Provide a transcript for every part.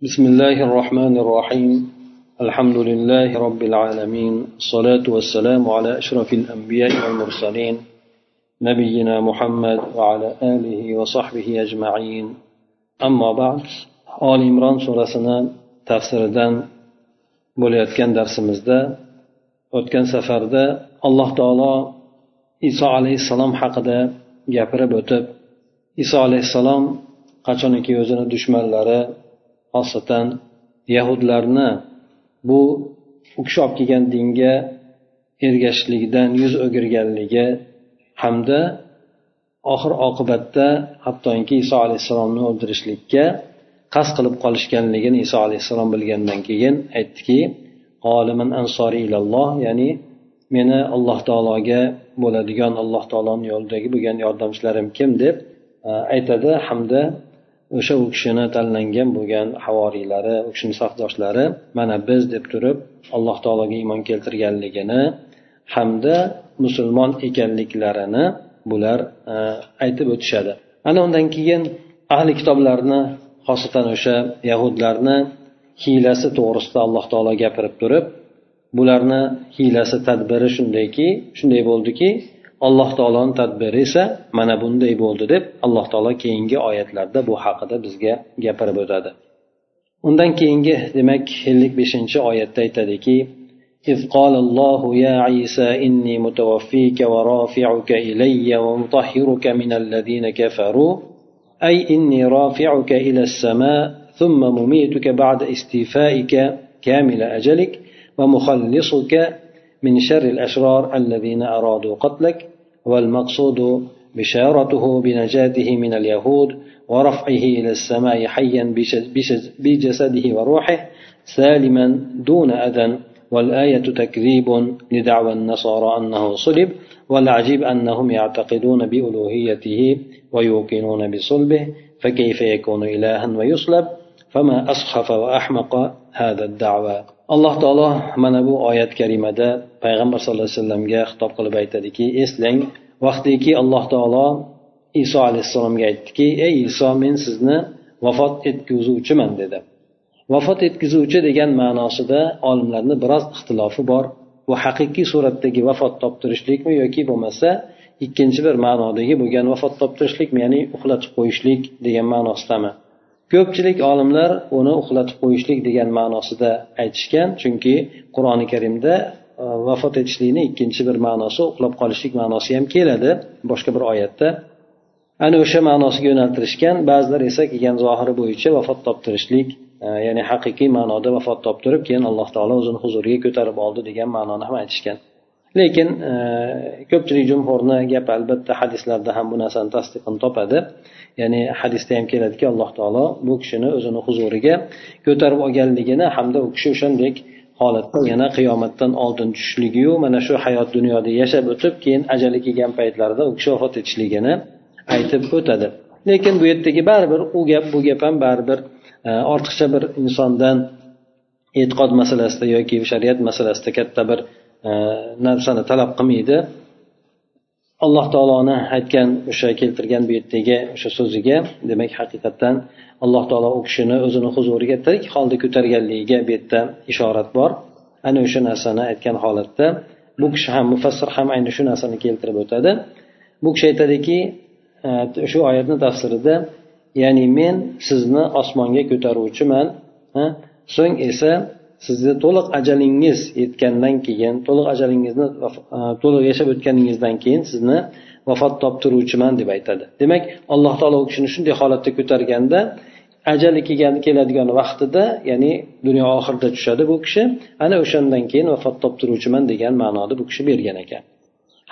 بسم الله الرحمن الرحيم الحمد لله رب العالمين الصلاة والسلام على أشرف الأنبياء والمرسلين نبينا محمد وعلى آله وصحبه أجمعين أما بعد آل إمران سورة tafsiridan bo'layotgan darsimizda o'tgan safarda alloh taolo iso alayhissalom haqida gapirib o'tib iso alayhissalom qachoniki o'zini dushmanlari xosatan yahudlarni bu u kishi olib kelgan dinga ergashishlikdan yuz o'girganligi hamda oxir oqibatda hattoki iso alayhissalomni o'ldirishlikka qasd qilib qolishganligini iso alayhissalom bilgandan keyin aytdiki ya'ni meni alloh taologa bo'ladigan alloh taoloni yo'lidagi bo'lgan yordamchilarim kim deb e, aytadi hamda o'sha u kishini tanlangan bo'lgan havoriylari u kishini safdoshlari mana biz deb turib alloh taologa iymon keltirganligini hamda musulmon ekanliklarini bular e, aytib o'tishadi. Ana undan keyin ahli kitoblarni xosatan o'sha yahudlarni hiylasi to'g'risida alloh taolo gapirib turib bularni hiylasi tadbiri shundayki shunday bo'ldiki alloh taoloni tadbiri esa mana bunday bo'ldi deb alloh taolo keyingi oyatlarda bu haqida bizga gapirib o'tadi undan keyingi demak ellik beshinchi oyatda aytadiki إذ قال الله يا عيسى إني متوفيك ورافعك إلي ومطهرك من الذين كفروا أي إني رافعك إلى السماء ثم مميتك بعد استيفائك كامل أجلك ومخلصك من شر الأشرار الذين أرادوا قتلك والمقصود بشارته بنجاته من اليهود ورفعه إلى السماء حيا بجسده وروحه سالما دون أذى والآية تكذيب لدعوى النصارى أنه صلب والعجيب أنهم يعتقدون بألوهيته ويوقنون بصلبه فكيف يكون إلها ويصلب؟ فما أسخف وأحمق هذا الدعوى. alloh taolo mana bu oyat karimada payg'ambar sallallohu alayhi vasallamga xitob qilib aytadiki eslang vaqtiki alloh taolo iso alayhissalomga aytdiki ey iso men sizni vafot etkazuvchiman dedi. Vafot etkazuvchi degan ma'nosida olimlarni biroz ixtilofi bor. Bu haqiqiy suratdagi vafot toptirishlikmi yoki bo'lmasa ikkinchi bir ma'nodagi bo'lgan vafot toptirishlikmi ya'ni uxlatib qo'yishlik degan ma'nosidami ko'pchilik olimlar uni uxlatib qo'yishlik degan ma'nosida aytishgan chunki qur'oni karimda Э, vafot etishlikni ikkinchi bir ma'nosi uxlab qolishlik ma'nosi ham keladi boshqa bir oyatda. Ana o'sha ma'nosiga yo'naltirishgan ba'zilar esa kelgan zohiri bo'yicha vafot toptirishlik e, ya'ni haqiqiy ma'noda vafot toptirib keyin alloh taolo o'zini huzuriga ko'tarib oldi degan ma'noni ham aytishgan. Lekin e, ko'pchilik jumhurni gapi albatta hadislarda ham bu narsani tasdiqini topadi. Ya'ni hadisda ham keladiki alloh taolo bu kishini o'zini huzuriga ko'tarib olganligini hamda u kishi o'shandek holatda yana qiyomatdan oldin tushishligiyu mana shu hayot dunyoda yashab o'tib keyin ajali kelgan paytlarida u kishi vafot etishligini aytib o'tadi. Lekin bu yerdagi baribir u gap bu gap ham baribir e, ortiqcha bir insondan e'tiqod masalasida yoki shariat masalasida katta bir e, narsani talab qilmaydi. Alloh taoloni aytgan o'sha keltirgan bu yerdagi o'sha so'ziga demak haqiqatdan alloh taolo u kishini o'zini huzuriga tirik holda ko'targanligiga bu yerda ishorat bor. Ana o'sha narsani aytgan holatda bu kishi ham mufassir ham ayni shu narsani keltirib o'tadi. Bu kishi aytadiki e, shu oyatni tafsirida ya'ni men sizni osmonga ko'taruvchiman so'ng esa sizni to'liq ajalingiz yetgandan keyin to'liq ajalingizni e, to'liq yashab o'tganingizdan keyin sizni vafot toptiruvchiman deb aytadi. Demak alloh taolo u kishini shunday holatda ko'targanda ajali kelgan keladigan vaqtida ya'ni dunyo oxirida tushadi bu kishi ana o'shandan keyin vafot toptiruvchiman degan ma'noda bu kishi bergan ekan.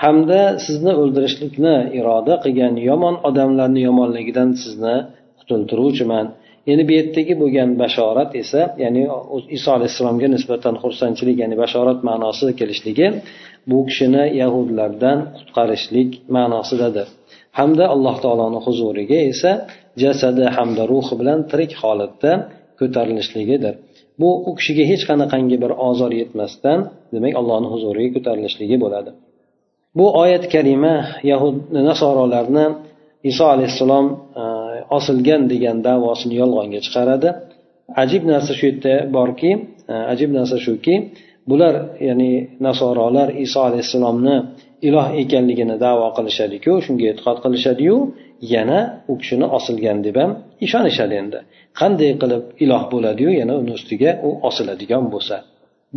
Hamda sizni o'ldirishlikni iroda qilgan yomon odamlarni yomonligidan sizni qutultiruvchiman. Endi bu yerdagi bo'lgan bashorat esa ya'ni iso alayhissalomga nisbatan xursandchilik ya'ni bashorat ma'nosida kelishligi bu kishini yahudlardan qutqarishlik ma'nosidadir. Hamda alloh taoloni huzuriga esa jasadi hamda ruhi bilan tirik holatda ko'tarilishligidir. Bu u kishiga hech qanaqangi bir ozor yetmasdan demak allohni huzuriga ko'tarilishligi bo'ladi. Bu oyat karima yahud nasorolarni iso alayhissalom e, osilgan degan davosini yolg'onga chiqaradi. Ajib narsa shu yerda borki e, ajib narsa shuki bular ya'ni nasorolar iso alayhissalomni iloh ekanligini davo qilishadiku shunga e'tiqod qilishadiyu yana u kishini osilgan deb ham ishonishadi endi. Qanday qilib iloh bo'ladiyu yana uni ustiga u osiladigan bo'lsa.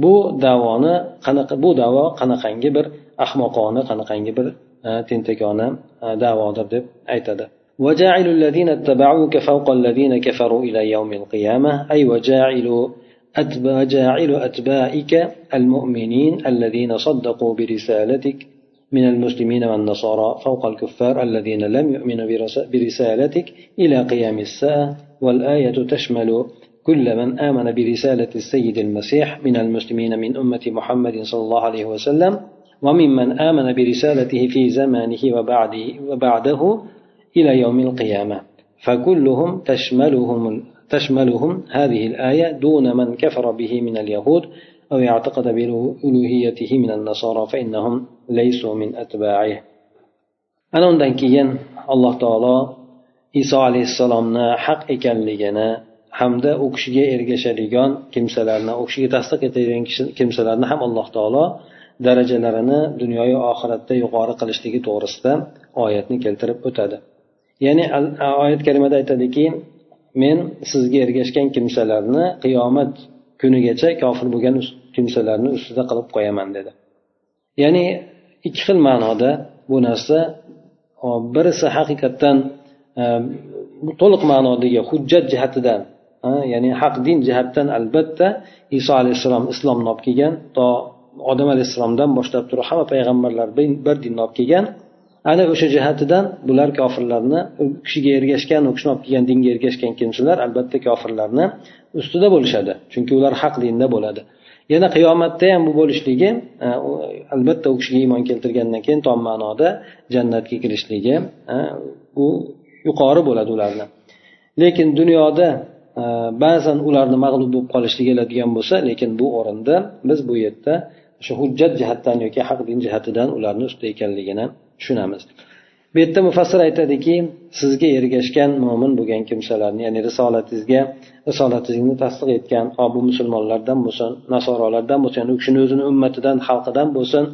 Bu davoni qanaqa bu davo qanaqangi bir ahmoqona qanaqangi bir e, tentakona e, davodir deb aytadi. وجاعل الذين اتبعوك فوق الذين كفروا إلى يوم القيامة. أي وجاعل أتباع جاعل أتباعك المؤمنين الذين صدقوا برسالتك من المسلمين والنصارى فوق الكفار الذين لم يؤمنوا برسالتك إلى قيام الساعة. والآية تشمل كل من آمن برسالة السيد المسيح من المسلمين من أمة محمد صلى الله عليه وسلم وممن آمن برسالته في زمانه وبعده, وبعده إلى يوم القيامة فكلهم تشملهم تشملهم هذه الآية دون من كفر به من اليهود أو اعتقد بألوهيته من النصارى فإنهم ليسوا من أتباعه أنا undan الله تعالى إيسى عليه السلام haq ekanligini hamda u kishiga ergashadigan kimsalarni u kishiga tasdiq etadigan kimsalarni ham alloh taolo darajalarini dunyoyu oxiratda yuqori qilishligi to'g'risida oyatni keltirib o'tadi ya'ni oyat karimada aytadiki men sizga ergashgan kimsalarni qiyomat kunigacha kofir bo'lgan kimsalarni ustida qilib qo'yaman dedi. Ya'ni ikki xil ma'noda bu narsa birisi haqiqatdan e, to'liq ma'nodagi hujjat jihatidan ya'ni haq din jihatdan albatta iso alayhissalom islomni olib kelgan to odam alayhissalomdan boshlab turib hamma payg'ambarlar bir dinni olib kelgan ana o'sha jihatidan bular kofirlarni u kishiga ergashgan u kishini olib kelgan dinga ergashgan kimsalar albatta kofirlarni ustida bo'lishadi chunki ular haq dinda bo'ladi. Yana qiyomatda ham bu bo'lishligi e, albatta u kishiga iymon keltirgandan keyin tom ma'noda jannatga kirishligi e, u yuqori bo'ladi ularni. Lekin dunyoda e, ba'zan ularni mag'lub bo'lib qolishligi keladigan bo'lsa lekin bu o'rinda biz bu yerda o'sha hujjat jihatdan yoki haq din jihatidan ularni ustida ekanligini tushunamiz. Bu yerda mufassir aytadiki sizga ergashgan mo'min bo'lgan kimsalarni ya'ni risolatingizga risolatingizni tasdiq etgan bu musulmonlardan bo'lsin nasorolardan bo'lsin u kishini o'zini ummatidan xalqidan bo'lsin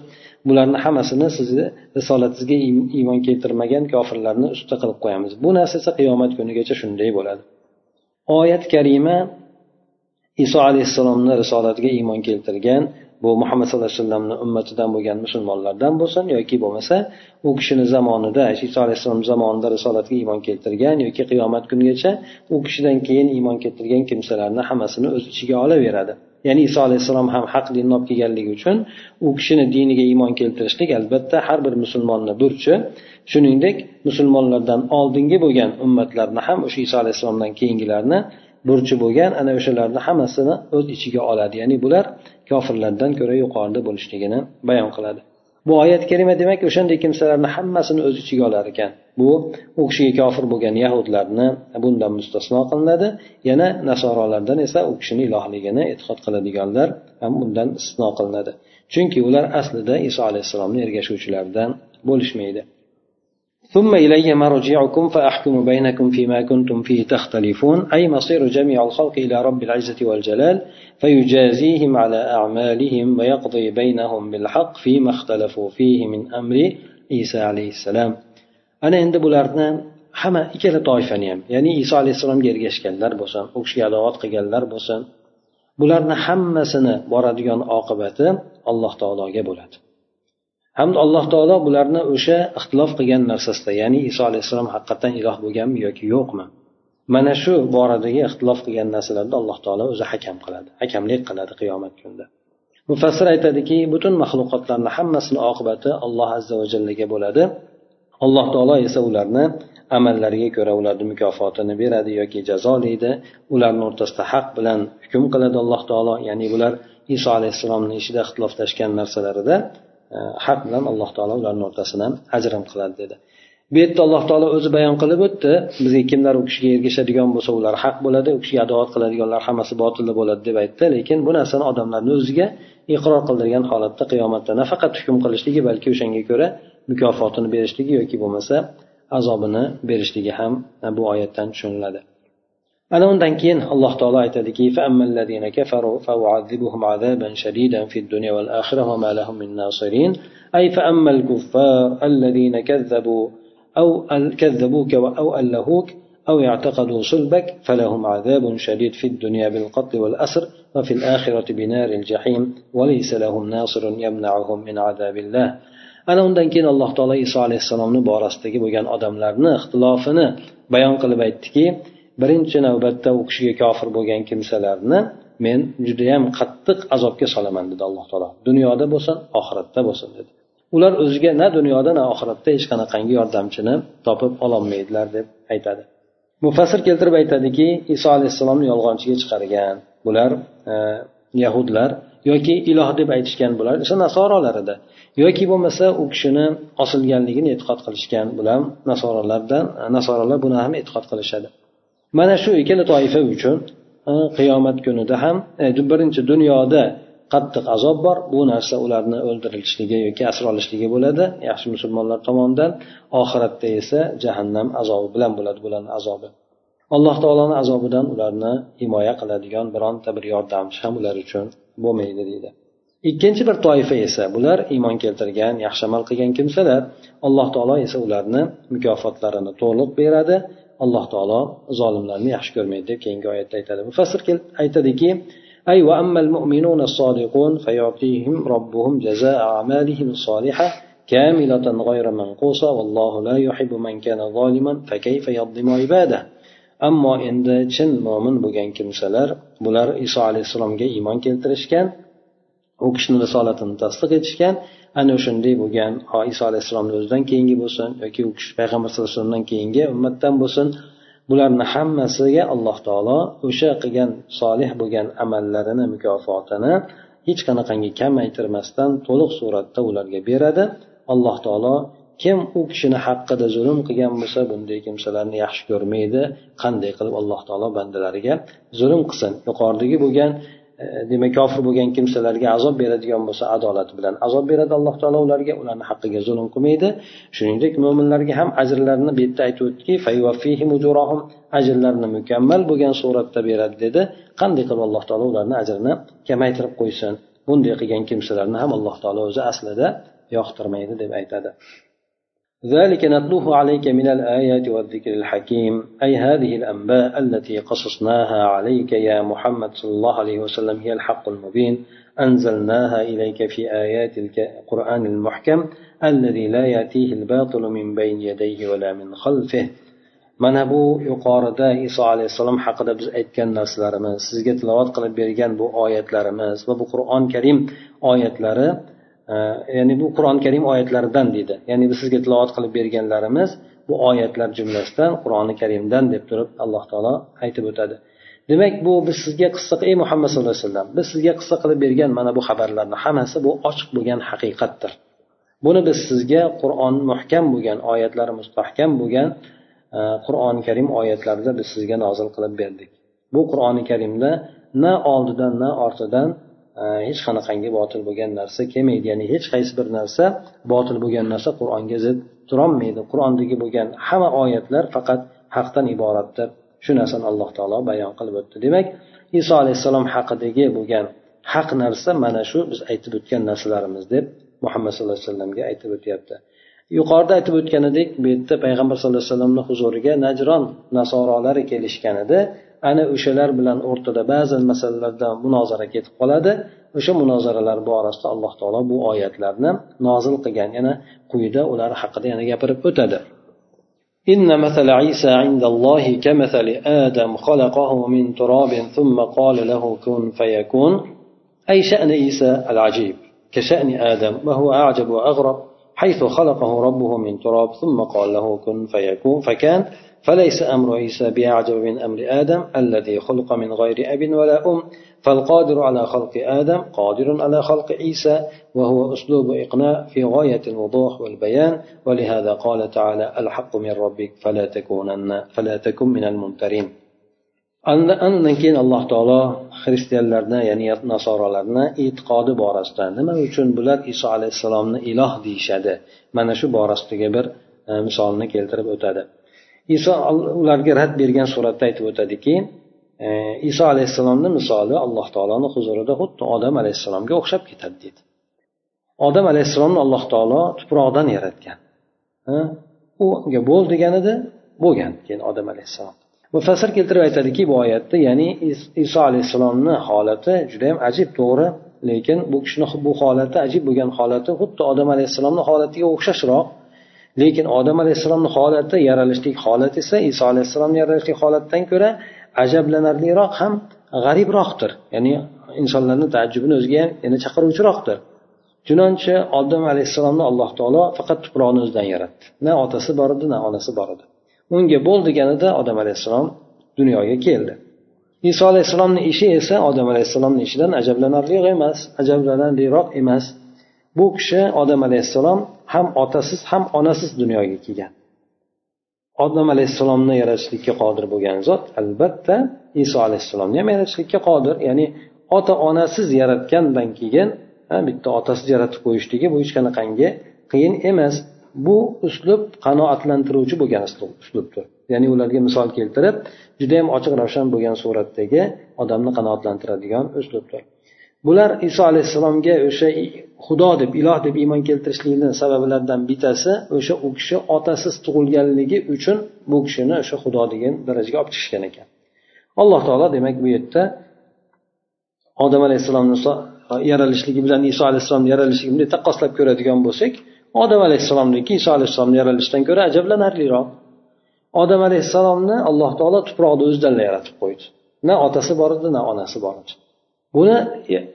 bularni hammasini sizni risolatingizga iymon keltirmagan kofirlarni ustida qilib qo'yamiz. Bu narsa esa qiyomat kunigacha shunday bo'ladi. Oyat karima iso alayhissalomni risolatiga iymon keltirgan bu muhammad sallallohu alayhi vasallamni ummatidan bo'lgan musulmonlardan bo'lsin yoki bo'lmasa u kishini zamonida iso alayhissalom zamonida risolatga iymon keltirgan yoki qiyomat kunigacha u kishidan keyin iymon keltirgan kimsalarni hammasini o'z ichiga olaveradi. Ya'ni iso alayhissalom ham haq dinni olib kelganligi uchun u kishini diniga iymon keltirishlik albatta har bir musulmonni burchi. Shuningdek musulmonlardan oldingi bo'lgan ummatlarni ham o'sha iso alayhissalomdan keyingilarni burchi bo'lgan ana o'shalarni hammasini o'z ichiga oladi. Ya'ni bular kofirlardan ko'ra yuqorida bo'lishligini bayon qiladi. Bu oyat karima demak o'shanday kimsalarni hammasini o'z ichiga olar ekan. Bu u kishiga kofir bo'lgan yahudlarni bundan mustasno qilinadi. Yana nasorolardan esa u kishini ilohligini e'tiqod qiladiganlar ham bundan istisno qilinadi. Chunki ular aslida iso alayhissalomni ergashuvchilardan bo'lishmaydi. ثم إلي مرجعكم فأحكم بينكم فيما كنتم فيه تختلفون أي مصير جميع الخلق إلى رب العزة والجلال فيجازيهم على أعمالهم ويقضي بينهم بالحق فيما اختلفوا فيه من أمر عيسى عليه السلام ana endi bularni hamma ikkala toifani ham ya'ni iso alayhissalomga ergashganlar bo'lsin u kishiga adovat qilganlar bo'lsin bularni hammasini boradigan oqibati alloh taologa bo'ladi hamda alloh taolo bularni o'sha ixtilof qilgan narsasida ya'ni iso alayhissalom haqiqatdan iloh bo'lganmi yoki yo'qmi? Mana shu boradagi ixtilof qilgan narsalarda alloh taolo o'zi hakam qiladi hakamlik qiladi qiyomat kunida. Mufassir aytadiki butun maxluqotlarni hammasini oqibati alloh azza va jallaga bo'ladi. Alloh taolo esa ularni amallariga ko'ra ularni mukofotini beradi yoki jazolaydi ularni o'rtasida haq bilan hukm qiladi alloh taolo. Ya'ni bular iso alayhissalomni ishida ixtiloflashgan narsalarida Э, haq bilan alloh taolo ularni o'rtasidan ajrim qiladi dedi. Bu yerda alloh taolo o'zi bayon qilib o'tdi. Bizga kimlar u kishiga ergashadigan bo'lsa ular haq bo'ladi u kishiga adovat qiladiganlar hammasi botilda bo'ladi deb aytdi. Lekin bu narsani odamlarni o'ziga iqror qildirgan holatda qiyomatda nafaqat hukm qilishligi balki o'shanga ko'ra mukofotini berishligi yoki bo'lmasa azobini berishligi ham bu oyatdan tushuniladi ana undan keyin alloh taolo aytadiki أي فأما الكفار الذين كذبوا أو كذبوك أو ألهوك أو اعتقدوا صلبك فلهم عذاب شديد في الدنيا بالقتل والأسر وفي الآخرة بنار الجحيم وليس لهم ناصر يمنعهم من عذاب الله. ana undan keyin alloh taolo iso alayhissalomni borasidagi bo'lgan odamlarni ixtilofini bayon qilib aytdiki birinchi navbatda u kishiga kofir bo'lgan kimsalarni men judayam qattiq azobga solaman dedi alloh taolo. Dunyoda bo'lsin oxiratda bo'lsin dedi. Ular o'ziga na dunyoda na oxiratda hech qanaqangi yordamchini topib ololmaydilar deb aytadi. Mufassir keltirib aytadiki iso alayhissalomni yolg'onchiga chiqargan bular e, yahudlar yoki iloh deb aytishgan bular esa nasorolar edi yoki bo'lmasa u kishini osilganligini e'tiqod qilishgan bular nasorolardan e, nasorolar buni ham e'tiqod qilishadi. Mana shu ikkala toifa uchun qiyomat kunida ham e, birinchi dunyoda qattiq azob bor. Bu narsa ularni o'ldirilishligi yoki asr olishligi bo'ladi. Yaxshi musulmonlar tomonidan. Oxiratda esa jahannam azobi bilan bo'ladi bularni azobi. Alloh taoloni azobidan ularni himoya qiladigan bironta bir yordamchi ham ular uchun bo'lmaydi deydi. Ikkinchi bir toifa esa bular iymon keltirgan yaxshi amal qilgan kimsalar. Alloh taolo esa ularni mukofotlarini to'liq beradi. alloh taolo zolimlarni yaxshi ko'rmaydi deb keyingi oyatda aytadi mufassir aytadiki أي وأما المؤمنون الصادقون فيعطيهم ربهم جزاء أعمالهم الصالحة كاملة غير منقوصة والله لا يحب من كان ظالما فكيف يظلم عباده ammo endi chin mo'min bo'lgan kimsalar bular iso alayhissalomga iymon keltirishgan u kishini risolatini tasdiq etishgan ana o'shanday bo'lgan iso alayhissalomni o'zidan keyingi bo'lsin yoki u kishi payg'ambar sallallohu alayhi vasallamdan keyingi ummatdan bo'lsin bularni hammasiga alloh taolo o'sha qilgan solih bo'lgan amallarini mukofotini hech qanaqangi kamaytirmasdan to'liq suratda ularga beradi. Alloh taolo kim u kishini haqqida zulm qilgan bo'lsa bunday kimsalarni yaxshi ko'rmaydi qanday qilib alloh taolo bandalariga zulm qilsin. Yuqoridagi bo'lgan Э, demak kofir bo'lgan kimsalarga azob beradigan bo'lsa adolati bilan azob beradi alloh taolo ularga ularni haqqiga zulm qilmaydi. Shuningdek mo'minlarga ham ajrlarini bu yerda aytib o'tdiki ajrlarini mukammal bo'lgan suratda beradi dedi. Qanday qilib alloh taolo ularni ajrini kamaytirib qo'ysin? Bunday qilgan kimsalarni ham alloh taolo o'zi aslida yoqtirmaydi deb aytadi. ذلك نتلوه عليك من الآيات والذكر الحكيم أي هذه الأنباء التي قصصناها عليك يا محمد صلى الله عليه وسلم هي الحق المبين أنزلناها إليك في آيات القرآن المحكم الذي لا يأتيه الباطل من بين يديه ولا من خلفه. mana bu yuqorida iso alayhissalom haqida biz aytgan narsalarimiz sizga tilovat qilib bergan bu oyatlarimiz va bu qur'oni karim oyatlari ya'ni bu qur'oni karim oyatlaridan deydi. Ya'ni biz sizga tilovat qilib berganlarimiz bu oyatlar jumlasidan qur'oni karimdan deb turib alloh taolo aytib o'tadi. Demak bu biz sizga qissa ey muhammad sallallohu alayhi vasallam biz sizga qissa qilib bergan mana bu xabarlarni hammasi bu ochiq bo'lgan haqiqatdir. Buni biz sizga qur'on muhkam bo'lgan oyatlari mustahkam bo'lgan e, qur'oni karim oyatlarida biz sizga nozil qilib berdik. Bu qur'oni karimda na oldidan na ortidan hech qanaqangi botil bo'lgan narsa kelmaydi. Ya'ni hech qaysi bir narsa botil bo'lgan narsa qur'onga zid turolmaydi. Qur'ondagi bo'lgan hamma oyatlar faqat haqdan iboratdir. Shu narsani alloh taolo bayon qilib o'tdi. Demak iso alayhissalom haqidagi bo'lgan haq narsa mana shu biz aytib o'tgan narsalarimiz deb muhammad sallallohu alayhi vasallamga aytib o'tyapti. Yuqorida aytib o'tganidek bu yerda payg'ambar sallallohu alayhi vasallamni huzuriga najron nasorolari kelishgan edi ana o'shalar bilan o'rtada ba'zi masalalarda munozara ketib qoladi o'sha munozaralar borasida alloh taolo bu oyatlarni nozil qilgan yana quyida ular haqida yana gapirib o'tadi إن مثل عيسى عند الله كمثل آدم خلقه من تراب ثم قال له كن فيكون أي شأن عيسى العجيب كشأن آدم وهو أعجب وأغرب حيث خلقه ربه من تراب ثم قال له كن فيكون فكان فليس أمر عيسى بأعجب من أمر آدم الذي خلق من غير أب ولا أم فالقادر على خلق آدم قادر على خلق عيسى وهو أسلوب إقناع في غاية الوضوح والبيان ولهذا قال تعالى الحق من ربك فلا تكونن فلا تكن من الممترين. Undan keyin alloh taolo xristianlarni ya'ni nasoralarni e'tiqodi borasida nima uchun bular iso alayhissalomni iloh deyishadi? Mana shu borasidagi bir e, misolni keltirib o'tadi. Iso ularga rad bergan suratda aytib o'tadiki e, iso alayhissalomni misoli alloh taoloni huzurida xuddi odam alayhissalomga o'xshab ketadi deydi odam alayhissalomni alloh taolo tuproqdan yaratgan. E, unga bo'l degan edi bo'lgan keyin odam alayhissalom. Mufassir keltirib aytadiki bu oyatda ya'ni iso alayhissalomni holati judayam ajib to'g'ri. Lekin bu kishini bu holati ajib bo'lgan holati xuddi odam alayhissalomni holatiga o'xshashroq. Lekin odam alayhissalomni holati yaralishlik holati esa iso alayhissalomni yaralishlik holatidan ko'ra ajablanarliroq ham g'aribroqdir. Ya'ni insonlarni taajjubini o'ziga ham yana chaqiruvchiroqdir. Chunonchi odam alayhissalomni alloh taolo faqat tuproqni o'zidan yaratdi. Na otasi bor edi na onasi bor edi unga bo'l deganida odam alayhissalom dunyoga keldi. Iso alayhissalomni ishi esa odam alayhissalomni ishidan ajablanarliroq emas ajablanarliroq emas. Bu kishi odam alayhissalom ham otasiz ham onasiz dunyoga kelgan. Odam alayhissalomni yaratishlikka qodir bo'lgan zot albatta iso alayhissalomni ham yaratishlikka qodir. Ya'ni ota onasiz yaratgandan keyin bitta otasiz yaratib qo'yishligi bu hech qanaqangi qiyin emas. Bu uslub qanoatlantiruvchi bo'lgan uslubdir. Ya'ni ularga misol keltirib judayam ochiq ravshan bo'lgan suratdagi odamni qanoatlantiradigan uslubdir. Bular iso alayhissalomga o'sha xudo deb iloh deb iymon keltirishlikni sabablaridan bittasi o'sha u kishi otasiz tug'ilganligi uchun bu kishini o'sha xudo degan darajaga olib chiqishgan ekan. Alloh taolo demak bu yerda odam alayhissalomni yaralishligi bilan iso alayhissalomni yaralishligini bunday taqqoslab ko'radigan bo'lsak odam alayhissalomniki iso alayhissalomni yaralishidan ko'ra ajablanarliroq. Odam alayhissalomni alloh taolo tuproqni o'zidan yaratib qo'ydi. Na otasi bor edi na onasi bor edi. Buni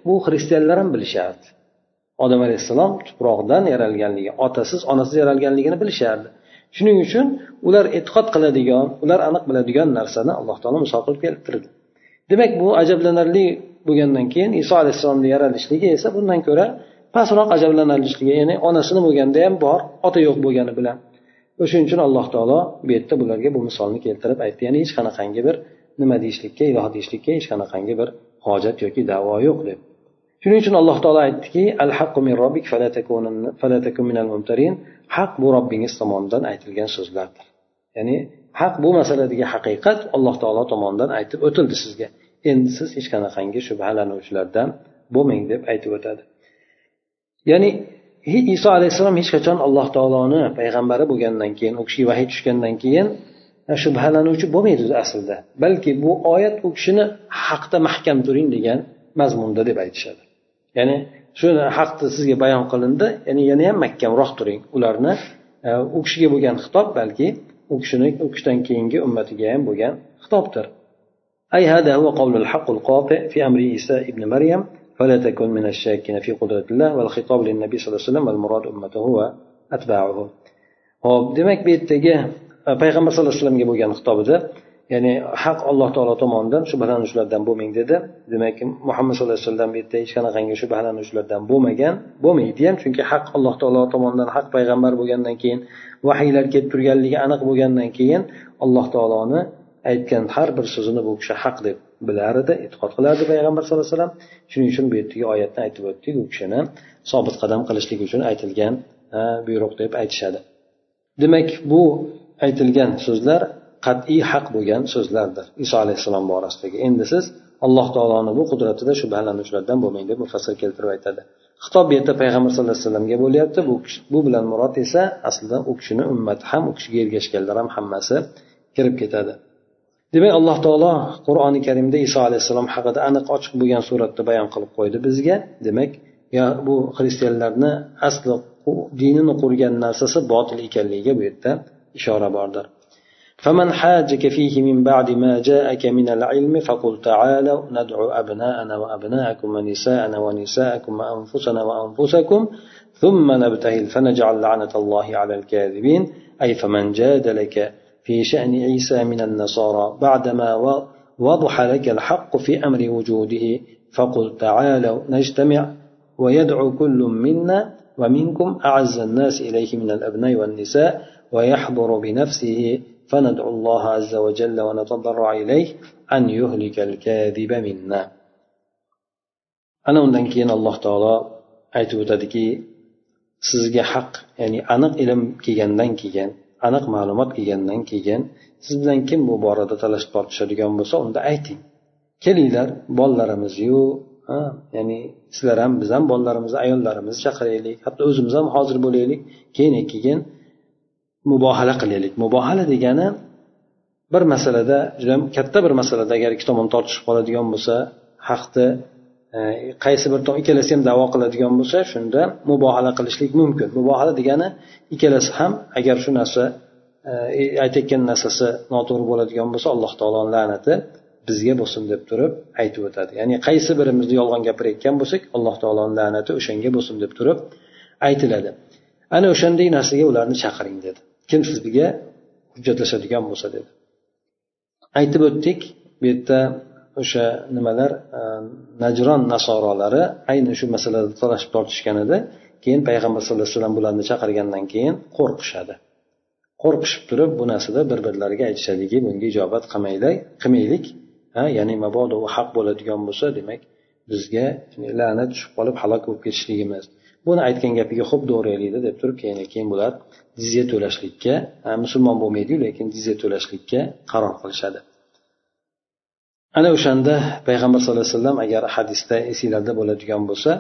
bu xristianlar ham bilishardi. Odam alayhissalom tuproqdan yaralganligi otasiz onasiz yaralganligini bilishardi. Shuning uchun ular e'tiqod qiladigan ular aniq biladigan narsani alloh taolo misol qilib keltirdi. Demak bu ajablanarli bo'lgandan keyin iso alayhissalomni yaralishligi esa bundan ko'ra pastroq ajablanarlishligi ya'ni onasini bo'lganda ham bor ota yo'q bo'lgani bilan. O'shaning uchun alloh taolo bu yerda bularga bu misolni keltirib aytdi. Ya'ni hech qanaqangi bir nima deyishlikka iloh deyishlikka hech qanaqangi bir hojat yoki davo yo'q deb. Shuning uchun alloh taolo aytdiki al min robbik minal mumtarin. Haq bu robbingiz tomonidan aytilgan so'zlardir. Ya'ni haq bu masaladagi haqiqat alloh taolo tomonidan aytib o'tildi sizga. Endi siz hech qanaqangi shubhalanuvchilardan bo'lmang deb aytib o'tadi. ya'ni iso alayhissalom hech qachon alloh taoloni payg'ambari bo'lgandan keyin u kishiga vahiy tushgandan keyin shubhalanuvchi bo'lmaydi aslida balki bu oyat u kishini haqda mahkam turing degan mazmunda deb aytishadi ya'ni shu haqda sizga bayon qilindi ya'ni yana ham mahkamroq turing ularni e, u kishiga bo'lgan xitob balki u kishini u kishidan keyingi ummatiga ham bo'lgan xitobdir أي هذا هو قول الحق القاطع في أمر عيسى ابن مريم فلا تكن من الشاكين في قدرة الله والخطاب للنبي صلى الله عليه وسلم والمراد أمته هو أتباعه hop demak bu yerdagi payg'ambar sallallohu alayhi vasallamga bo'lgan xitobida ya'ni haq alloh taolo tomonidan shubhalanuvchilardan bo'lmang dedi demak muhammad sallallohu alayhi vasallam bu yerda hech qanaqangi shubhalanuvchilardan bo'lmagan bo'lmaydi ham chunki haq alloh taolo tomonidan haq payg'ambar bo'lgandan keyin vahiylar kelib turganligi aniq bo'lgandan keyin alloh taoloni aytgan har bir so'zini bu kishi haq deb bilar edi e'tiqod qilardi payg'ambar sallallohu alayhi vasallam. Shuning uchun bu yerdagi oyatni aytib o'tdik u kishini sobit qadam qilishlik uchun aytilgan buyruq deb aytishadi. Demak bu aytilgan so'zlar qat'iy haq bo'lgan so'zlardir. Iso alayhissalom borasidagi. Endi siz alloh taoloni bu qudratida shubhalanuvchilardan bo'lmang deb mufassir keltirib aytadi. Xitob bu yerda payg'ambar sallallohu alayhi vasallamga bo'lyapti. Bu bu bilan murod esa aslida u kishini ummati ham u kishiga ergashganlar ham hammasi kirib ketadi. demak alloh taolo qur'oni karimda iso alayhissalom haqida aniq ochiq bo'lgan suratda bayon qilib qo'ydi bizga demak bu xristianlarni asli dinini qurgan narsasi botil ekanligiga bu yerda ishora bordir فمن حاجك فيه من بعد ما جاءك من العلم فقل تعالوا ندعو أبناءنا وأبناءكم ونساءنا ونساءكم وأنفسنا وأنفسكم ثم نبتهل فنجعل لعنة الله على الكاذبين أي فمن جادلك في شأن عيسى من النصارى بعدما وضح لك الحق في أمر وجوده. فقل تعالوا نجتمع ويدعو كل منا ومنكم أعز الناس إليه من الأبناء والنساء ويحضر بنفسه. فندعو الله عز وجل ونتضرع إليه أن يهلك الكاذب منا. ana undan keyin alloh taolo aytib o'tadiki sizga haq ya'ni aniq ilm kelgandan aniq ma'lumot kelgandan keyin siz bilan kim bu borada talashib tortishadigan bo'lsa unda ayting. Kelinglar bolalarimizu ya'ni sizlar ham biz ham bolalarimizni ayollarimizni chaqiraylik hatto o'zimiz ham hozir bo'laylik. Keyin keyin mubohala qilaylik. Mubohala degani bir masalada juda katta bir masalada agar ikki tomon tortishib qoladigan bo'lsa haqni qaysi bir ikkalasi ham davo qiladigan bo'lsa shunda mubohala qilishlik mumkin. Mubohala degani ikkalasi ham agar shu narsa e, aytayotgan narsasi noto'g'ri bo'ladigan bo'lsa alloh taoloni la'nati bizga bo'lsin deb turib aytib o'tadi. Ya'ni qaysi birimizni yolg'on gapirayotgan bo'lsak alloh taoloni la'nati o'shanga bo'lsin deb turib aytiladi. Ana o'shanday narsaga ularni chaqiring dedi. Kim sizga hujjatlashadigan bo'lsa dedi. Aytib o'tdik bu yerda o'sha nimalar e, najron nasorolari ayni shu masalada talashib tortishgan edi. Keyin payg'ambar sallallohu alayhi vasallam bularni chaqirgandan keyin qo'rqishadi. Qo'rqishib turib bu narsada bir birlariga aytishadiki bunga ijobat qilmaylik qilmaylik. Ha ya'ni mabodo u haq bo'ladigan bo'lsa demak bizga la'nat tushib qolib halok bo'lib ketishligimiz. Buni aytgan gapiga xo'p do'raylikda deb turib keyin keyin bular jizya to'lashlikka musulmon bo'lmaydiyu lekin jizya to'lashlikka qaror qilishadi. Ana o'shanda payg'ambar sallallohu alayhi vasallam agar hadisda esinglarda bo'ladigan bo'lsa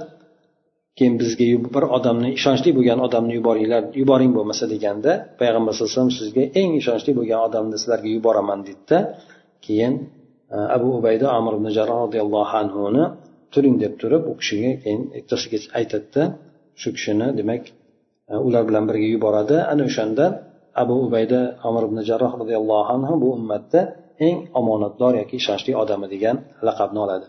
keyin bizga bir odamni ishonchli bo'lgan odamni yuboringlar yuboring bo'lmasa deganda payg'ambar sallallohu alayhi vasallam sizga eng ishonchli bo'lgan odamni sizlarga yuboraman deydida keyin e, abu ubayda amir ibn jarroh roziyallohu anhuni turing deb turib u kishiga keyin ertasiga aytadida shu kishini demak e, ular bilan birga yuboradi. Ana o'shanda abu ubayda amir ibn jarroh roziyallohu anhu bu ummatda eng omonatdor yoki ishonchli odami degan laqabni oladi.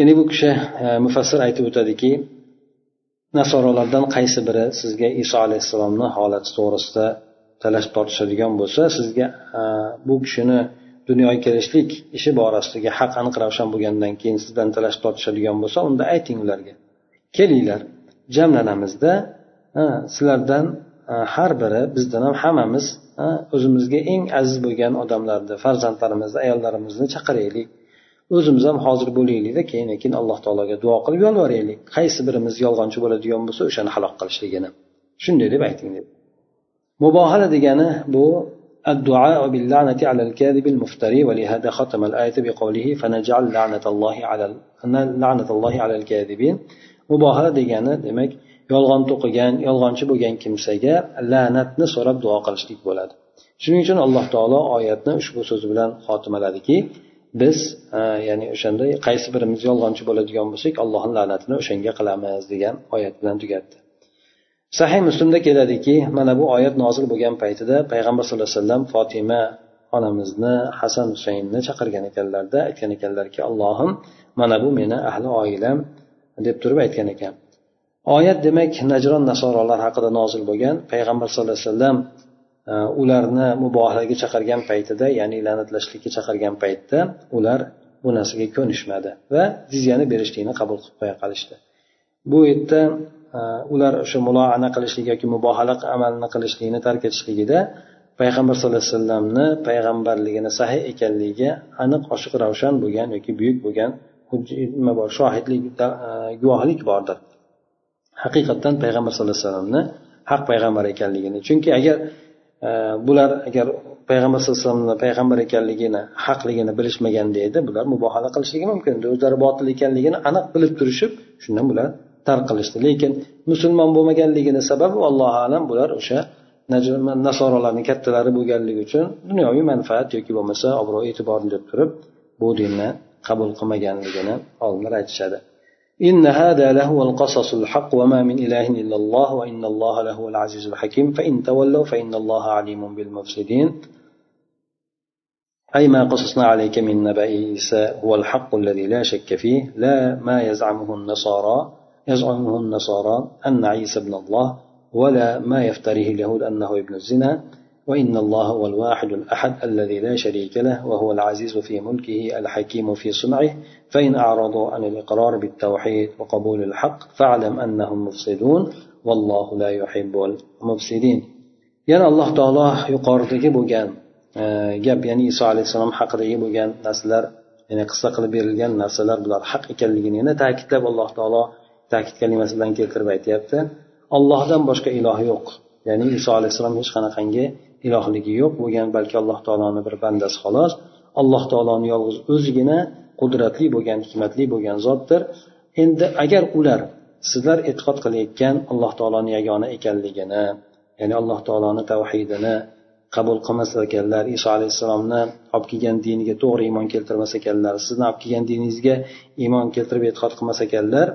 Endi bu kishi e, mufassir aytib o'tadiki nasorolardan qaysi biri sizga iso alayhissalomni holati to'g'risida talash tortishadigan bo'lsa sizga e, bu kishini dunyoga kelishlik ishi borasidagi haq aniq ravshan bo'lgandan keyin sizdan talash tortishadigan bo'lsa unda ayting ularga. Kelinglar jamlanamizda e, sizlardan har biri bizdan ham hammamiz o'zimizga eng aziz bo'lgan odamlarni farzandlarimizni ayollarimizni chaqiraylik o'zimiz ham hozir bo'laylikda keyin keyin alloh taologa duo qilib yolvoraylik qaysi birimiz yolg'onchi bo'ladigan bo'lsa o'shani halok qilishligini shunday deb ayting dedi mubohala degani bu الدعاء باللعنة على الكاذب المفتري ولهذا ختم الآية بقوله فنجعل لعنة الله على لعنة الله على الكاذبين mubohala degani demak yolg'on to'qigan yolg'onchi bo'lgan kimsaga la'natni so'rab duo qilishlik bo'ladi. Shuning uchun alloh taolo oyatni ushbu so'zi bilan xotimaladiki biz e, ya'ni o'shanday qaysi birimiz yolg'onchi bo'ladigan bo'lsak allohni la'natini o'shanga qilamiz degan oyat bilan tugatdi. Sahih muslimda keladiki mana bu oyat nozil bo'lgan paytida payg'ambar sallallohu alayhi vasallam fotima onamizni hasan husaynni chaqirgan ekanlarda aytgan ekanlarki allohim mana bu meni ahli oilam deb turib aytgan ekan. Oyat demak najron nasorolar haqida nozil bo'lgan payg'ambar sallallohu alayhi vasallam e, ularni mubohalaga chaqirgan paytida ya'ni la'natlashlikka chaqirgan paytda ular bu narsaga ko'nishmadi va jizyani berishlikni qabul qilib qo'ya qolishdi. Bu yerda e, ular o'sha muloana qilishlik yoki mubohala amalni qilishlikni tark etishligida payg'ambar sallallohu alayhi vasallamni payg'ambarligini sahiy ekanligiga aniq ochiq ravshan bo'lgan yoki buyuk bo'lgan nima bor shohidlik e, guvohlik bordir. Haqiqatdan payg'ambar sallallohu alayhi vasallamni haq payg'ambar ekanligini. Chunki agar e, bular agar payg'ambar sallallohu alayhi vasallamni payg'ambar ekanligini haqligini bilishmaganda edi bular mubohala qilishligi mumkin. Edi o'zlari botil ekanligini aniq bilib turishib shundan bular tark qilishdi. Lekin musulmon bo'lmaganligini sababi allohu alam bular o'sha nasorolarni kattalari bo'lganligi uchun dunyoviy manfaat yoki bo'lmasa obro' e'tiborni deb turib bu dinni qabul qilmaganligini olimlar aytishadi. إن هذا لهو القصص الحق وما من إله إلا الله وإن الله لهو العزيز الحكيم. فإن تولوا فإن الله عليم بالمفسدين. أي ما قصصنا عليك من نبأ عيسى هو الحق الذي لا شك فيه. لا ما يزعمه النصارى يزعمه النصارى أن عيسى ابن الله ولا ما يفتريه اليهود أنه ابن الزنا. وإن الله هو الواحد الأحد الذي لا شريك له وهو العزيز في ملكه الحكيم في صنعه فإن أعرضوا عن الإقرار بالتوحيد وقبول الحق فاعلم أنهم مفسدون. والله لا يحب المفسدين. يعني الله تعالى يقار تجيبه جان آه، جاب يعني إيسا عليه السلام حق تجيبه جان نسلر يعني قصة قلب يرجان نسلر بلار حق يكلمين هنا كتاب الله تعالى تأكد كلمة سلام كيف تربيت يبتن الله دم بشك إله يوق. يعني إيسا عليه السلام يشخنا خنقنجه ilohligi yo'q bo'lgan balki alloh taoloni bir bandasi xolos. Alloh taoloni yolg'iz o'zigina qudratli bo'lgan hikmatli bo'lgan zotdir. Endi agar ular sizlar e'tiqod qilayotgan alloh taoloni yagona ekanligini ya'ni alloh taoloni tavhidini qabul qilmas ekanlar iso alayhissalomni olib kelgan diniga to'g'ri iymon keltirmas ekanlar sizni olib kelgan diningizga iymon keltirib e'tiqod qilmas ekanlar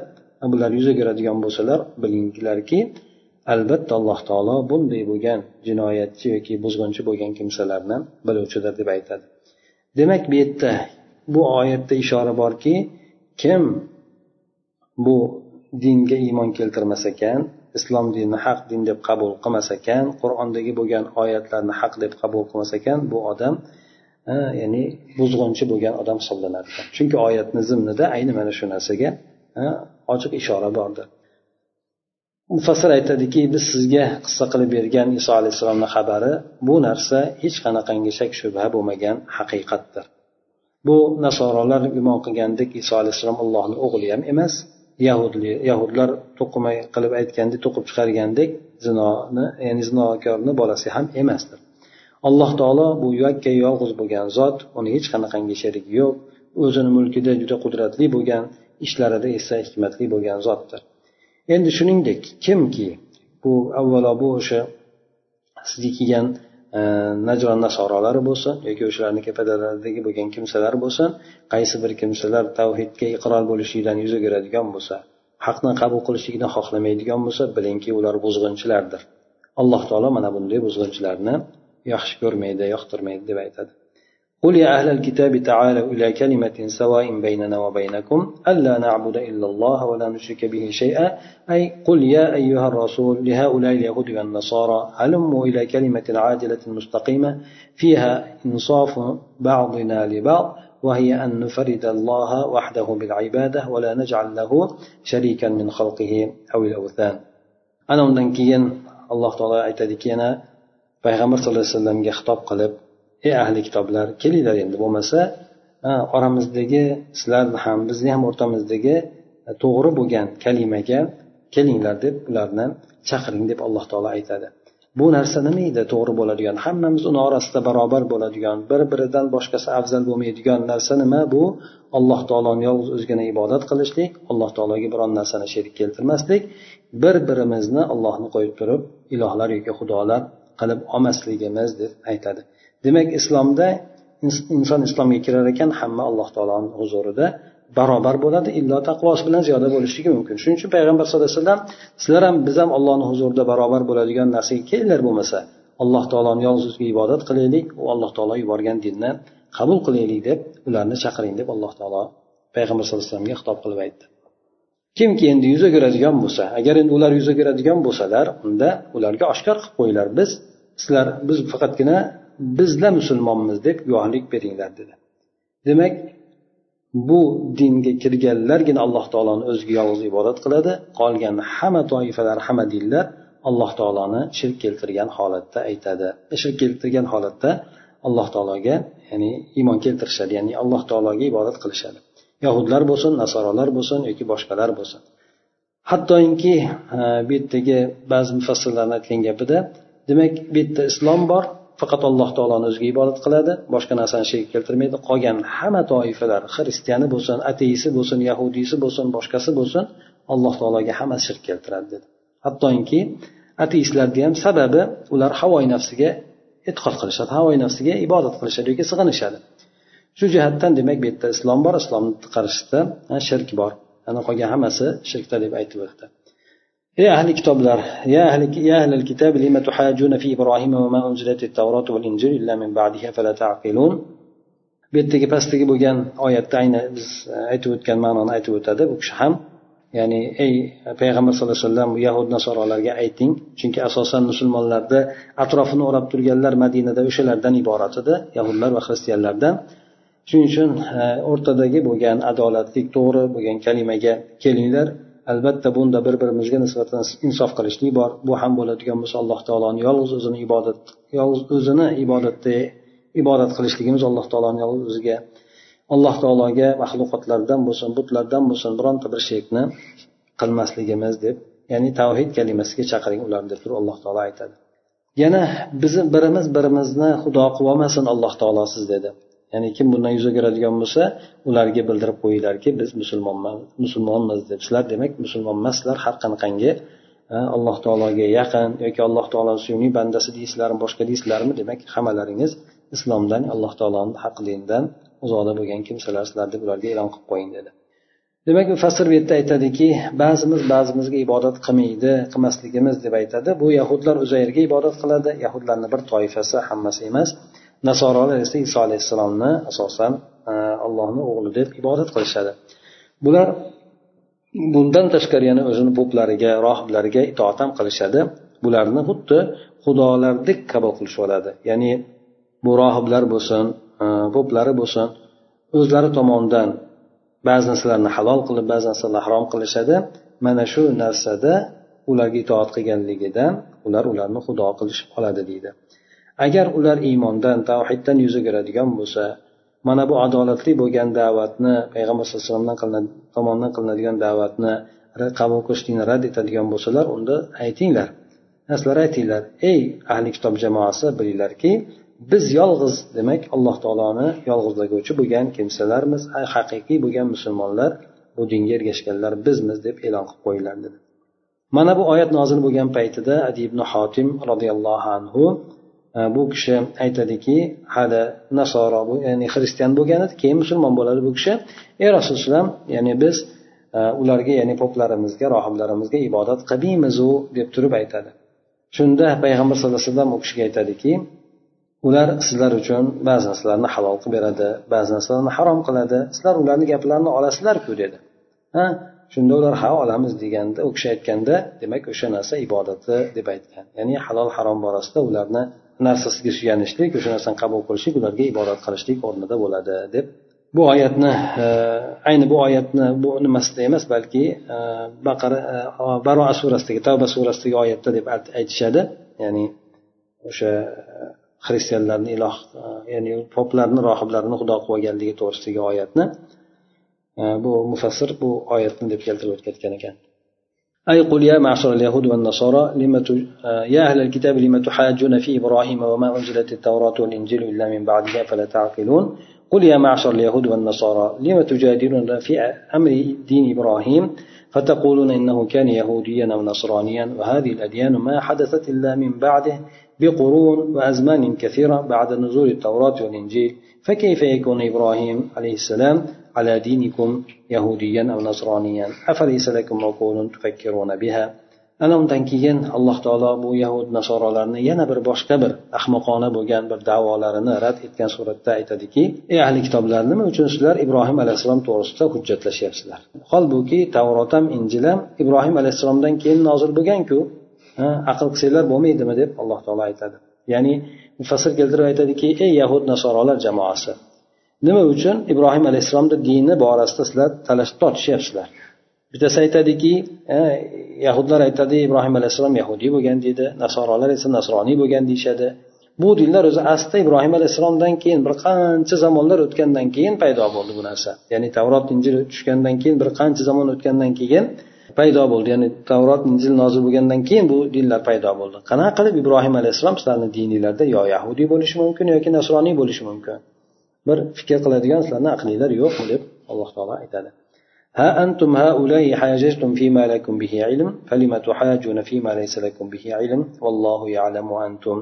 bular yuzaga keladigan bo'lsalar bilinglarki albatta alloh taolo bunday bo'lgan jinoyatchi yoki buzg'unchi bo'lgan kimsalarni biluvchidir deb aytadi. Demak bu yerda bu oyatda ishora borki kim bu dinga iymon keltirmas ekan islom dinini haq din deb qabul qilmas ekan qur'ondagi bo'lgan oyatlarni haq deb qabul qilmas ekan bu odam ya'ni buzg'unchi bo'lgan odam hisoblanadi. Chunki oyatni zimnida ayni mana shu narsaga ochiq ishora bordir. Mufassir aytadiki biz sizga qissa qilib bergan iso alayhissalomni xabari bu narsa hech qanaqangi shak shubha bo'lmagan haqiqatdir. Bu nasorolar gumon qilgandek iso alayhissalom allohni o'g'li ham emas yahudli yahudlar to'qima qilib aytgandek to'qib chiqargandek zinoni ya'ni zinokorni bolasi ham emasdir. Alloh taolo bu yakka yolg'iz bo'lgan zot uni hech qanaqangi sherigi yo'q o'zini mulkida juda qudratli bo'lgan ishlarida esa hikmatli bo'lgan zotdir. Endi shuningdek kimki bu avvalo bu o'sha sizga kelgan e, najron nasorolari bo'lsin yoki o'shalarni kapadalaridagi bo'lgan kimsalar bo'lsin qaysi bir kimsalar tavhidga iqror bo'lishlikdan yuz o'giradigan bo'lsa haqni qabul qilishlikni xohlamaydigan bo'lsa bilingki ular buzg'unchilardir. Alloh taolo mana bunday buzg'unchilarni yaxshi ko'rmaydi yoqtirmaydi deb aytadi. قل يا أهل الكتاب تعالوا إلى كلمة سواء بيننا وبينكم ألا نعبد إلا الله ولا نشرك به شيئا. أي قل يا أيها الرسول لهؤلاء اليهود والنصارى هلموا إلى كلمة عاجلة مستقيمة فيها إنصاف بعضنا لبعض وهي أن نفرد الله وحده بالعبادة ولا نجعل له شريكا من خلقه أو الأوثان. أنا undan keyin alloh taolo aytadiki yana payg'ambar sallallohu alayhi vasallamga xitob ey ahli kitoblar kelinglar endi bo'lmasa oramizdagi sizlarni ham bizni ham o'rtamizdagi e, to'g'ri bo'lgan kalimaga kelinglar deb ularni chaqiring deb alloh taolo aytadi. Bu narsa nima edi? To'g'ri bo'ladigan hammamiz uni orasida barobar bo'ladigan bir biridan boshqasi afzal bo'lmaydigan narsa nima? Bu alloh taoloni yolg'iz o'zigina ibodat qilishlik alloh taologa biron narsani sherik keltirmaslik bir birimizni allohni qo'yib turib ilohlar yoki xudolar qilib olmasligimiz deb aytadi. Demak islomda inson islomga kirar ekan hamma alloh taoloni huzurida barobar bo'ladi illo taqvosi bilan ziyoda bo'lishligi mumkin. Shuning uchun payg'ambar sallallohu alayhi vasallam sizlar ham biz ham allohni huzurida barobar bo'ladigan narsaga kelinglar bo'lmasa alloh taoloni yolg'iz o'ziga ibodat qilaylik u alloh taolo yuborgan dinni qabul qilaylik deb ularni chaqiring deb alloh taolo payg'ambar sallallohu alayhi vasallamga xitob qilib aytdi. Kimki endi yuz o'giradigan bo'lsa agar endi ular yuz o'giradigan bo'lsalar unda ularga oshkor qilib qo'yinglar. Biz sizlar biz faqatgina bizlar musulmonmiz deb guvohlik beringlar dedi. Demak bu dinga kirganlargina alloh taoloni o'ziga yolg'iz ibodat qiladi. Qolgan hamma toifalar hamma dinlar alloh taoloni shirk keltirgan holatda aytadi. E, shirk keltirgan holatda alloh taologa ya'ni iymon keltirishadi ya'ni alloh taologa ibodat qilishadi. Yahudlar bo'lsin nasorolar bo'lsin yoki boshqalar bo'lsin. Hattoki e, bu yerdagi ba'zi mufassirlarni aytgan gapida demak bu yerda islom bor faqat alloh taoloni o'ziga ibodat qiladi boshqa narsani sherik keltirmaydi. Qolgan hamma toifalar xristiyani bo'lsin ateisti bo'lsin yahudiysi bo'lsin boshqasi bo'lsin alloh taologa hamma shirk keltiradi dedi. Hattoki ateistlarni ham sababi ular havoyi nafsiga e'tiqod qilishadi havoyi nafsiga ibodat qilishadi yoki sig'inishadi. Shu jihatdan demak bu yerda islom bor islomni qarshisida shirk bor. Ana qolgan hammasi shirkda deb aytib o'tdi. ey ahli kitoblar يا أهل يا أهل الكتاب لم تحاجون في إبراهيم وما أنزلت التوراة والإنجيل إلا من بعده فلا تعقلون bu yerdagi pastdagi bo'lgan oyatda ayni biz aytib o'tgan ma'noni aytib o'tadi bu kishi ham ya'ni ey payg'ambar sallallohu alayhi vasallam yahud nasorolarga ayting chunki asosan musulmonlarni atrofini o'rab turganlar madinada o'shalardan iborat edi yahudlar va xristianlardan shuning uchun e, o'rtadagi bo'lgan adolatlik to'g'ri bo'lgan kalimaga kelinglar Albatta bunda bir birimizga nisbatan insof qilishlik bor. Bu ham bo'ladigan bo'lsa alloh taoloni yolg'iz o'zini ibodat yolg'iz o'zini ibodatda ibodat qilishligimiz alloh taoloni yolg'iz o'ziga alloh taologa maxluqotlardan bo'lsin butlardan bo'lsin bironta bir shirkni qilmasligimiz deb ya'ni tavhid kalimasiga chaqiring ularni deb turib alloh taolo aytadi. Yana bizni birimiz birimizni xudo qilib olmasin alloh taolo siz dedi. Ya'ni kim bundan yuz o'giradigan bo'lsa ularga bildirib qo'yinglarki biz musulmonman musulmonmiz deb sizlar demak musulmon emassizlar har qanaqangi alloh taologa yaqin yoki alloh taoloni suyumli bandasi deysizlarmi boshqa deysizlarmi? Demak hammalaringiz islomdan alloh taoloni haq dinidan uzoqda bo'lgan kimsalar sizlar deb ularga e'lon qilib qo'ying dedi. Demak mufassir bu yerda aytadiki ba'zimiz ba'zimizga ibodat qilmaydi qilmasligimiz deb aytadi. Bu yahudlar uzayrga ibodat qiladi. Yahudlarni bir toifasi hammasi emas. Nasorolar esa iso alayhissalomni asosan e, allohni o'g'li deb ibodat qilishadi. Bular bundan tashqari yana o'zini poplariga rohiblariga itoat ham qilishadi. Bularni xuddi xudolardek qabul qilishib oladi ya'ni bu rohiblar bo'lsin e, poplari bo'lsin o'zlari tomonidan ba'zi narsalarni halol qilib ba'zi narsalarni harom qilishadi. Mana shu narsada ularga itoat qilganligidan ular ularni xudo qilishib oladi deydi. Agar ular iymondan tavhiddan yuz o'giradigan bo'lsa mana bu adolatli bo'lgan da'vatni payg'ambar sallallohu alayhi vasallam tomonidan qilinadigan da'vatni qabul qilishlikni rad etadigan bo'lsalar unda aytinglar. Sizlar aytinglar ey ahli kitob jamoasi bilinglarki biz yolg'iz demak alloh taoloni yolg'izlaguvchi bo'lgan kimsalarmiz haqiqiy bo'lgan musulmonlar bu dinga ergashganlar bizmiz deb e'lon qilib qo'yinglar dedi. Mana bu oyat nozil bo'lgan paytida adi ibn hotim roziyallohu anhu bu kishi aytadiki hali nasoro ya'ni xristian bo'lgan edi keyin musulmon bo'ladi bu kishi. Ey rasululloh ya'ni biz e, ularga ya'ni poplarimizga rohiblarimizga ibodat qilmaymizu deb turib aytadi. Shunda payg'ambar sallallohu alayhi vasallam u kishiga aytadiki ular sizlar uchun ba'zi narsalarni halol qilib beradi ba'zi narsalarni harom qiladi sizlar ularni gaplarini olasizlarku dedi. Ha? Shunda ular ha olamiz deganda u kishi aytganda demak o'sha narsa ibodati deb aytgan. Ya'ni halol harom borasida ularni narsasiga suyanishlik o'sha narsani qabul qilishlik ularga ibodat qilishlik o'rnida bo'ladi deb bu oyatni e, ayni bu oyatni bu nimasida emas balki e, baqara e, baroa surasidagi tavba surasidagi oyatda deb aytishadi. Ya'ni o'sha e, xristianlarni iloh e, ya'ni poplarni rohiblarni xudo qilib olganligi to'g'risidagi oyatni e, bu mufassir bu oyatni deb keltirib o'tayotgan ekan. أي قل يا معشر اليهود والنصارى لم ت... يا أهل الكتاب لم تحاجون في إبراهيم وما أنزلت التوراة والإنجيل إلا من بعدها فلا تعقلون؟ قل يا معشر اليهود والنصارى لم تجادلون في أمر دين إبراهيم؟ فتقولون إنه كان يهوديا أو نصرانيا؟ وهذه الأديان ما حدثت إلا من بعده بقرون وأزمان كثيرة بعد نزول التوراة والإنجيل. فكيف يكون إبراهيم عليه السلام على دينكم يهوديا أو نصرانيا أفليس لكم عقول تفكرون بها ana undan keyin alloh taolo bu yahud nasoralarni yana bir boshqa bir ahmoqona bo'lgan bir davolarini rad etgan suratda aytadiki ey ahli kitoblar nima uchun sizlar ibrohim alayhissalom to'g'risida hujjatlashyapsizlar holbuki tavrot ham injil ham ibrohim alayhissalomdan keyin nozil bo'lganku aql qilsanglar bo'lmaydimi deb alloh taolo aytadi ya'ni mufassir keltirib aytadiki ey yahud nasorolar jamoasi nima uchun ibrohim alayhissalomni dini borasida sizlar talashib tortishyapsizlar bittasi aytadiki yahudlar aytadi ibrohim alayhissalom yahudiy bo'lgan deydi nasorolar esa nasroniy bo'lgan deyishadi. Bu dinlar o'zi asli ibrohim alayhissalomdan keyin bir qancha zamonlar o'tgandan keyin paydo bo'ldi bu narsa. Ya'ni tavrot injil tushgandan keyin bir qancha zamon o'tgandan keyin paydo bo'ldi ya'ni tavrot injil nozil bo'lgandan keyin bu dinlar paydo bo'ldi qanaqa qilib ibrohim alayhissalom sizlarni dininglarda yo yahudiy bo'lishi mumkin yoki nasroniy bo'lishi mumkin bir fikr qiladigan sizlarni aqlinglar yo'qmi deb alloh taolo aytadi ها أنتم هؤلاء حاججتم فيما لكم به علم فلم تحاجون فيما ليس لكم به علم والله يعلم وأنتم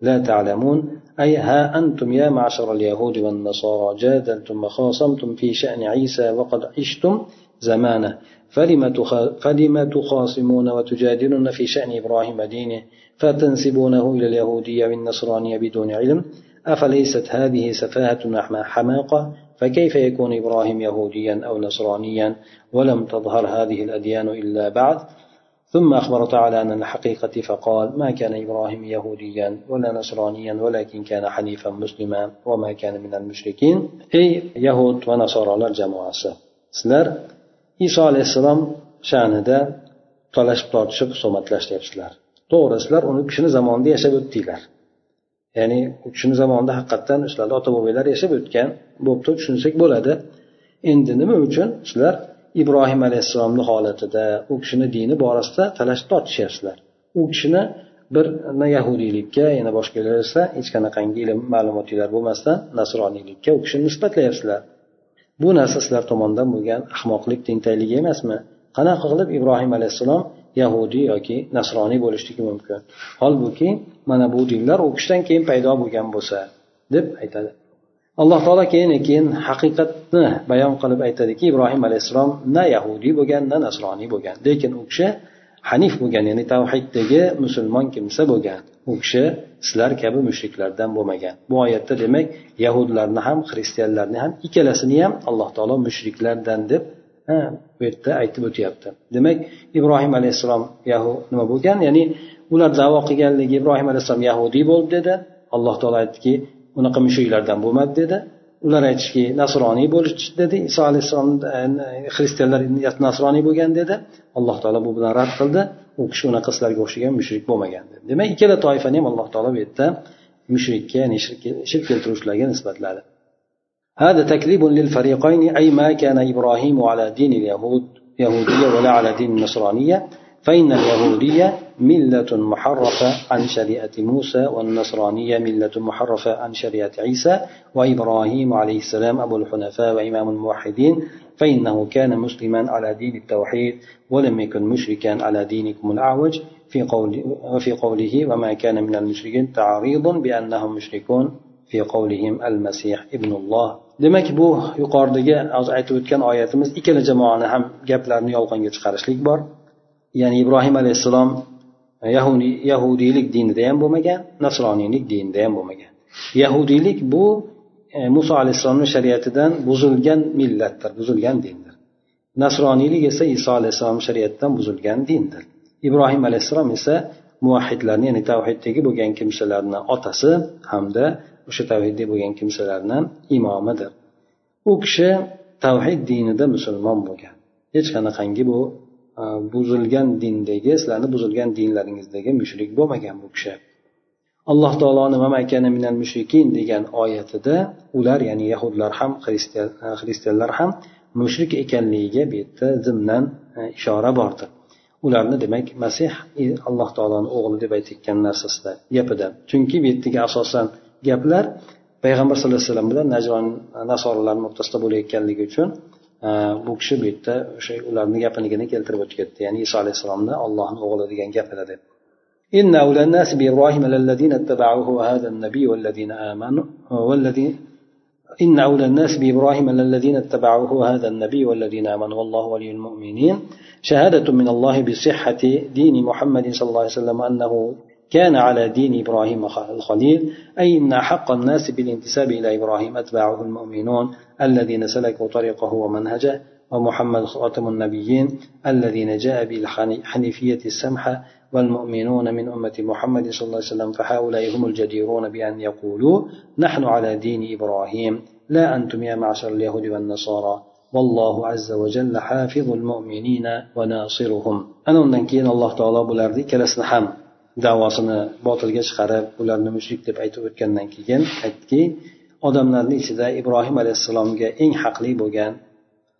لا تعلمون أي ها أنتم يا معشر اليهود والنصارى جادلتم وخاصمتم في شأن عيسى وقد عشتم زمانه. فلم تخاصمون وتجادلون في شأن إبراهيم دينه فتنسبونه إلى اليهودية والنصرانية بدون علم. أفليست هذه سفاهة حماقة؟ فكيف يكون إبراهيم يهوديا أو نصرانيا؟ ولم تظهر هذه الأديان إلا بعد. ثم أخبر تعالى أن الحقيقة فقال ما كان إبراهيم يهوديا ولا نصرانيا ولكن كان حنيفا مسلما وما كان من المشركين. أي يهود ونصارى الجماعة سلر iso alayhissalom sha'nida talashib tortishib husumatlashyapsizlar to'g'ri sizlar uni kishini zamonida yashab o'tdinglar. Ya'ni u kishini zamonida haqiqatdan sizlarni ota bobonglar yashab o'tgan bo'pti tushunsak bo'ladi. Endi nima uchun sizlar ibrohim alayhissalomni holatida u kishini dini borasida talashib tortishyapsizlar? U kishini bir yahudiylikka yana boshqalar esa hech qanaqangi ilm ma'lumotinglar bo'lmasdan nasroniylikka u kishini nisbatlayapsizlar. Bu narsa sizlar tomonidan bo'lgan ahmoqlik tentaklik emasmi? Qanaqa qilib ibrohim alayhissalom yahudiy yoki nasroniy bo'lishligi mumkin? Holbuki mana bu dinlar u kishidan keyin paydo bo'lgan bo'lsa deb aytadi. Alloh taolo keyin keyin haqiqatni bayon qilib aytadiki ibrohim alayhissalom na yahudiy bo'lgan na nasroniy bo'lgan. Lekin u kishi hanif bo'lgan ya'ni tavhiddagi musulmon kimsa bo'lgan u kishi sizlar kabi mushriklardan bo'lmagan. Bu oyatda demak yahudlarni ham xristianlarni ham ikkalasini ham alloh taolo mushriklardan deb bu yerda aytib o'tyapti. Demak ibrohim alayhissalom yahu nima bo'lgan? Ya'ni ular davo qilganligi ibrohim alayhissalom yahudiy bo'ldi dedi. Alloh taolo aytdiki unaqa mushriklardan bo'lmadi dedi. ular aytishki nasroniy bo'lish dedi iso alayhissalom xristianlar nasroniy bo'lgan dedi alloh taolo bu bilan rad qildi u kishi unaqa sizlarga o'xshagan mushrik bo'lmagan dedi demak ikkala toifani ham alloh taolo bu yerda mushrikka ya'ni shirk keltiruvchilarga nisbatladi هذا تكذيب للفريقين أي ما كان إبراهيم على دين اليهود يهودية ولا على دين النصرانية فإن اليهودية ملة محرفة عن شريعة موسى والنصرانية ملة محرفة عن شريعة عيسى وإبراهيم عليه السلام أبو الحنفاء وإمام الموحدين فإنه كان مسلما على دين التوحيد ولم يكن مشركا على دينكم الأعوج في, قول وفي قوله وما كان من المشركين تعريض بأنهم مشركون في قولهم المسيح ابن الله demak bu yuqoridagi hozir aytib o'tgan oyatimiz ikkala jamoani ham gaplarini yolg'onga chiqarishlik bor ya'ni ibrohim alayhissalom yahudiylik dinida ham bo'lmagan nasroniylik dinida ham bo'lmagan. Yahudiylik bu e, muso alayhissalomni shariatidan buzilgan millatdir buzilgan dindir. Nasroniylik esa iso alayhissalom shariatidan buzilgan dindir. Ibrohim alayhissalom esa muvahidlarni ya'ni tavhiddagi bo'lgan kimsalarni otasi hamda o'sha tavhidda bo'lgan kimsalarni imomidir. U kishi tavhid dinida musulmon bo'lgan. Hech qanaqangi bu buzilgan dindagi sizlarni buzilgan dinlaringizdagi mushrik bo'lmagan bu kishi. Alloh taoloni minal mushrikin degan oyatida ular ya'ni yahudlar ham e, xristianlar ham mushrik ekanligiga bu yerda zimdan e, ishora bordir ularni demak masih e, alloh taoloni o'g'li deb aytayotgan narsasida gapida. Chunki bu yerdagi asosan gaplar payg'ambar sallallohu alayhi vasallam bilan najron nasoralarni o'rtasida bo'layotganligi uchun bu kishi bu yerda o'sha ularni gapinigina keltirib o'tib ketdi ya'ni iso alayhissalomni ollohni o'g'li degan gapida deb إن أولى الناس بإبراهيم للذين اتبعوه هذا النبي والذين آمنوا والذين إن أولى الناس بإبراهيم للذين اتبعوه هذا النبي والذين آمنوا والله ولي المؤمنين شهادة من الله بصحة دين محمد صلى الله عليه وسلم أنه كان على دين إبراهيم الخليل أي إن أحق الناس بالانتساب إلى إبراهيم أتباعه المؤمنون الذين سلكوا طريقه ومنهجه ومحمد خاتم النبيين الذين جاء بالحنيفية السمحة والمؤمنون من أمة محمد صلى الله عليه وسلم فهؤلاء هم الجديرون بأن يقولوا نحن على دين إبراهيم لا أنتم يا معشر اليهود والنصارى. والله عز وجل حافظ المؤمنين وناصرهم. أنا أنكين الله تعالى بلردي كلسنا حم davosini botilga chiqarib ularni mushrik deb aytib o'tgandan keyin aytdiki odamlarni ichida ibrohim alayhissalomga eng haqli bo'lgan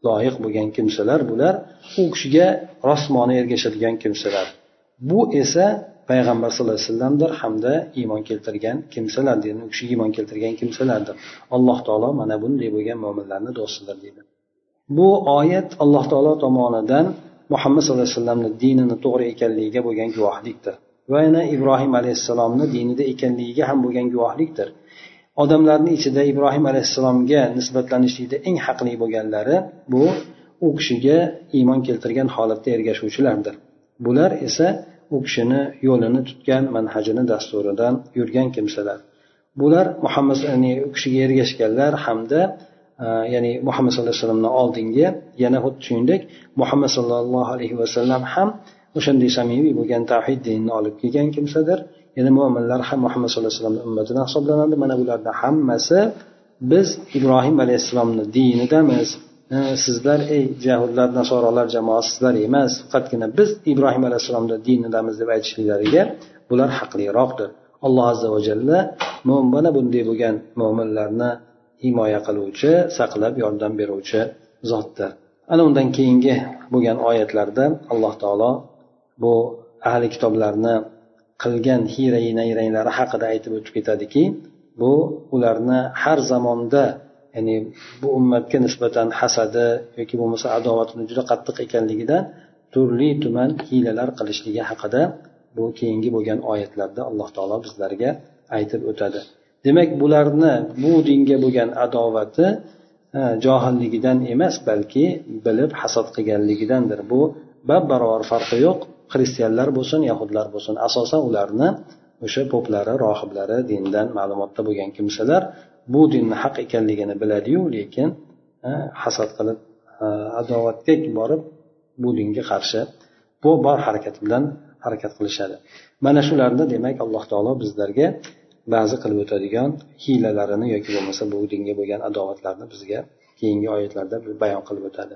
loyiq bo'lgan kimsalar bular u kishiga rosmona ergashadigan kimsalar. Bu esa payg'ambar sallallohu alayhi vasallamdir hamda iymon keltirgan kimsalar deydi u kishi iymon keltirgan kimsalardir. Alloh taolo mana bunday bo'lgan mo'minlarni do'stidir deydi. Bu oyat alloh taolo tomonidan muhammad sallallohu alayhi vasallamni dinini to'g'ri ekanligiga bo'lgan guvohlikdir. Va yana ibrohim alayhissalomni dinida ekanligiga ham bo'lgan guvohlikdir. Odamlarni ichida ibrohim alayhissalomga nisbatlanishlikda eng haqli bo'lganlari bu u kishiga iymon keltirgan holatda ergashuvchilardir. Bular esa u kishini yo'lini tutgan manhajini dasturidan yurgan kimsalar. Bular muhammad ya'ni u kishiga ergashganlar hamda e, ya'ni muhammad sallallohu alayhi vasallamni oldingi yana xuddi shuningdek muhammad sollallohu alayhi vasallam ham o'shanday samimiy bo'lgan tavhid dinini olib kelgan kimsadir. Yana mo'minlar ham muhammad sallallohu alayhi vasallamni ummatidan hisoblanadi. Mana bularni hammasi biz ibrohim alayhissalomni dinidamiz. Sizlar ey jahudlar nasorolar jamoasi sizlar emas. Faqatgina biz ibrohim alayhissalomni dinidamiz deb aytishliklariga bular haqliroqdir. Alloh azza va jalla mana bunday bo'lgan mo'minlarni himoya qiluvchi saqlab yordam beruvchi zotdir. Ana undan keyingi bo'lgan oyatlarda alloh taolo bu ahli kitoblarni qilgan hiyrai nayranglari haqida aytib o'tib ketadiki bu ularni har zamonda ya'ni bu ummatga nisbatan hasadi yoki bo'lmasa adovatini juda qattiq ekanligidan turli tuman hiylalar qilishligi haqida bu keyingi bo'lgan oyatlarda alloh taolo bizlarga aytib o'tadi. Demak bularni bu dinga bo'lgan adovati johilligidan emas balki bilib hasad qilganligidandir. Bu bab barobar farqi yo'q. Xristianlar bo'lsin yahudlar bo'lsin asosan ularni o'sha poplari rohiblari dindan ma'lumotda bo'lgan kimsalar bu dinni haq ekanligini biladiyu lekin hasad qilib adovatga borib bu dinga qarshi bu bor harakat bilan harakat qilishadi. Mana shularni demak alloh taolo bizlarga ba'zi qilib o'tadigan hiylalarini yoki bo'lmasa bu dinga bo'lgan adovatlarni bizga keyingi oyatlarda bayon qilib o'tadi.